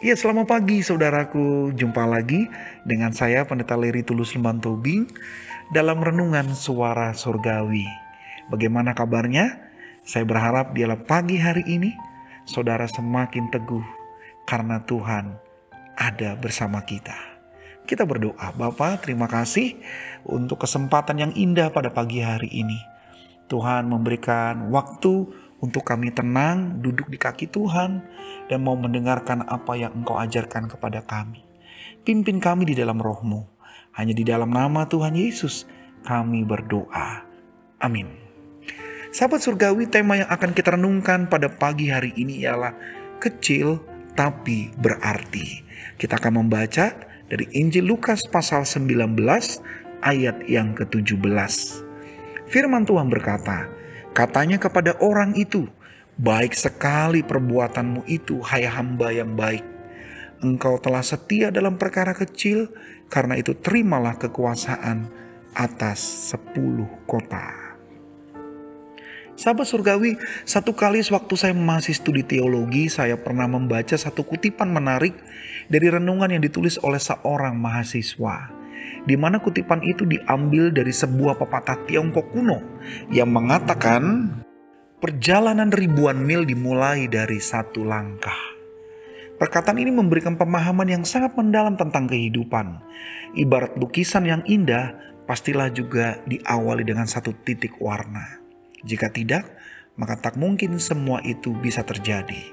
Ya, selamat pagi saudaraku. Jumpa lagi dengan saya Pendeta Leri Tulus Lemban Tobing dalam renungan suara surgawi. Bagaimana kabarnya? Saya berharap dialah pagi hari ini saudara semakin teguh karena Tuhan ada bersama kita. Kita berdoa, Bapak, terima kasih untuk kesempatan yang indah pada pagi hari ini. Tuhan memberikan waktu untuk kami tenang duduk di kaki Tuhan dan mau mendengarkan apa yang Engkau ajarkan kepada kami. Pimpin kami di dalam rohmu. Hanya di dalam nama Tuhan Yesus kami berdoa. Amin. Sahabat surgawi, tema yang akan kita renungkan pada pagi hari ini ialah kecil tapi berarti. Kita akan membaca dari Injil Lukas pasal 19 ayat yang ke-17. Firman Tuhan berkata, Katanya kepada orang itu, Baik sekali perbuatanmu itu, hai hamba yang baik. Engkau telah setia dalam perkara kecil, karena itu terimalah kekuasaan atas sepuluh kota. Sahabat surgawi, satu kali sewaktu saya masih studi teologi, saya pernah membaca satu kutipan menarik dari renungan yang ditulis oleh seorang mahasiswa di mana kutipan itu diambil dari sebuah pepatah Tiongkok kuno yang mengatakan perjalanan ribuan mil dimulai dari satu langkah. Perkataan ini memberikan pemahaman yang sangat mendalam tentang kehidupan. Ibarat lukisan yang indah, pastilah juga diawali dengan satu titik warna. Jika tidak, maka tak mungkin semua itu bisa terjadi.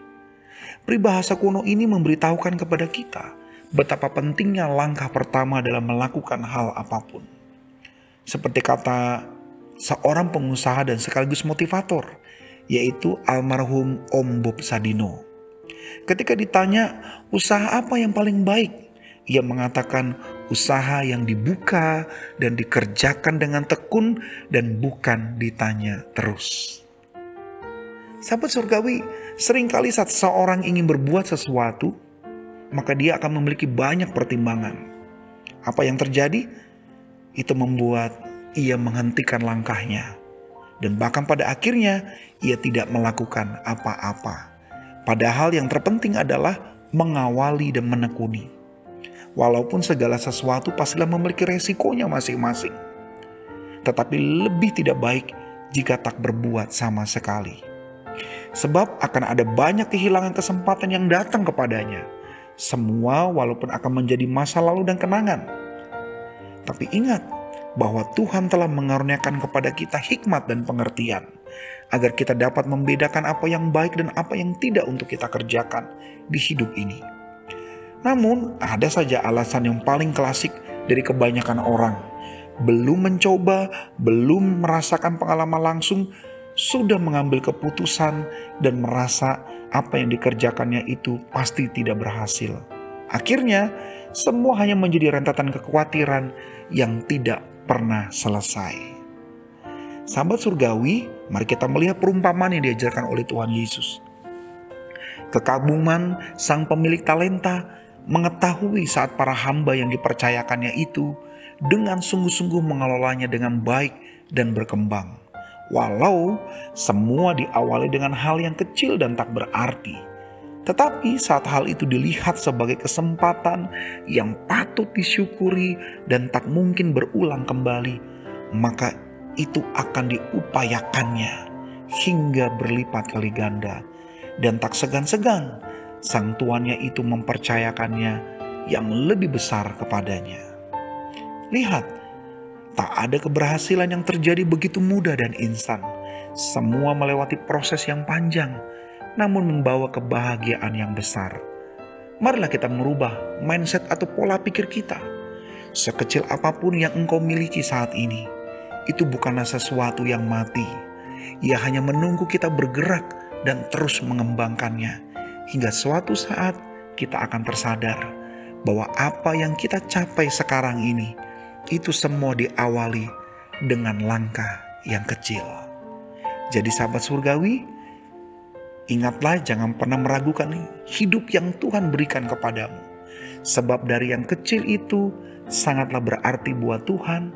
Peribahasa kuno ini memberitahukan kepada kita betapa pentingnya langkah pertama dalam melakukan hal apa pun. Seperti kata seorang pengusaha dan sekaligus motivator, yaitu almarhum Om Bob Sadino. Ketika ditanya usaha apa yang paling baik, ia mengatakan usaha yang dibuka dan dikerjakan dengan tekun dan bukan ditanya terus. Sahabat surgawi, sering kali saat seorang ingin berbuat sesuatu, maka dia akan memiliki banyak pertimbangan. Apa yang terjadi? Itu membuat ia menghentikan langkahnya. Dan bahkan pada akhirnya ia tidak melakukan apa-apa. Padahal yang terpenting adalah mengawali dan menekuni. Walaupun segala sesuatu pastilah memiliki resikonya masing-masing. Tetapi lebih tidak baik jika tak berbuat sama sekali. Sebab akan ada banyak kehilangan kesempatan yang datang kepadanya semua walaupun akan menjadi masa lalu dan kenangan. Tapi ingat bahwa Tuhan telah mengaruniakan kepada kita hikmat dan pengertian agar kita dapat membedakan apa yang baik dan apa yang tidak untuk kita kerjakan di hidup ini. Namun, ada saja alasan yang paling klasik dari kebanyakan orang. Belum mencoba, belum merasakan pengalaman langsung, sudah mengambil keputusan dan merasa apa yang dikerjakannya itu pasti tidak berhasil. Akhirnya, semua hanya menjadi rentetan kekhawatiran yang tidak pernah selesai. Sahabat surgawi, mari kita melihat perumpamaan yang diajarkan oleh Tuhan Yesus. Kekaguman sang pemilik talenta mengetahui saat para hamba yang dipercayakannya itu dengan sungguh-sungguh mengelolanya dengan baik dan berkembang. Walau semua diawali dengan hal yang kecil dan tak berarti, tetapi saat hal itu dilihat sebagai kesempatan yang patut disyukuri dan tak mungkin berulang kembali, maka itu akan diupayakannya hingga berlipat kali ganda, dan tak segan-segan sang tuannya itu mempercayakannya yang lebih besar kepadanya. Lihat, Tak ada keberhasilan yang terjadi begitu mudah dan instan. Semua melewati proses yang panjang, namun membawa kebahagiaan yang besar. Marilah kita merubah mindset atau pola pikir kita. Sekecil apa pun yang engkau miliki saat ini, itu bukanlah sesuatu yang mati. Ia hanya menunggu kita bergerak dan terus mengembangkannya, hingga suatu saat kita akan tersadar bahwa apa yang kita capai sekarang ini itu semua diawali dengan langkah yang kecil. Jadi sahabat surgawi, ingatlah jangan pernah meragukan hidup yang Tuhan berikan kepadamu. Sebab dari yang kecil itu sangatlah berarti buat Tuhan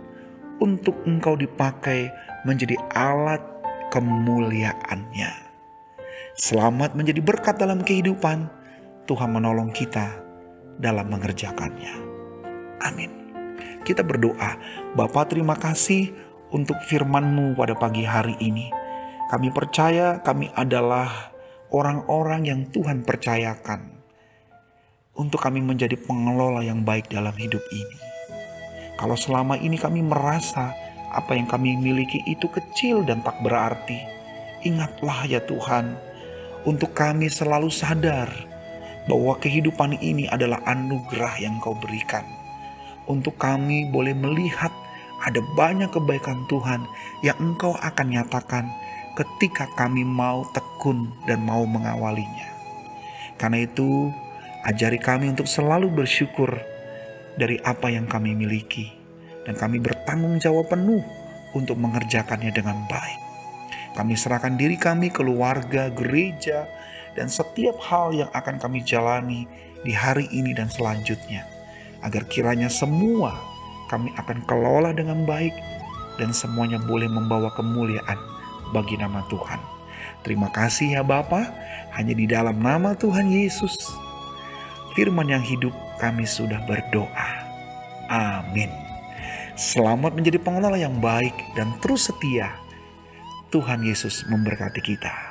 untuk engkau dipakai menjadi alat kemuliaannya. Selamat menjadi berkat dalam kehidupan. Tuhan menolong kita dalam mengerjakannya. Amin. Kita berdoa, Bapa terima kasih untuk firman-Mu pada pagi hari ini. Kami percaya kami adalah orang-orang yang Tuhan percayakan untuk kami menjadi pengelola yang baik dalam hidup ini. Kalau selama ini kami merasa apa yang kami miliki itu kecil dan tak berarti, ingatlah ya Tuhan, untuk kami selalu sadar bahwa kehidupan ini adalah anugerah yang Kau berikan. Untuk kami boleh melihat ada banyak kebaikan Tuhan yang Engkau akan nyatakan ketika kami mau tekun dan mau mengawalinya. Karena itu, ajari kami untuk selalu bersyukur dari apa yang kami miliki, dan kami bertanggung jawab penuh untuk mengerjakannya dengan baik. Kami serahkan diri kami, keluarga, gereja, dan setiap hal yang akan kami jalani di hari ini dan selanjutnya, agar kiranya semua kami akan kelola dengan baik dan semuanya boleh membawa kemuliaan bagi nama Tuhan. Terima kasih ya Bapa, hanya di dalam nama Tuhan Yesus. Firman yang hidup kami sudah berdoa. Amin. Selamat menjadi pengelola yang baik dan terus setia. Tuhan Yesus memberkati kita.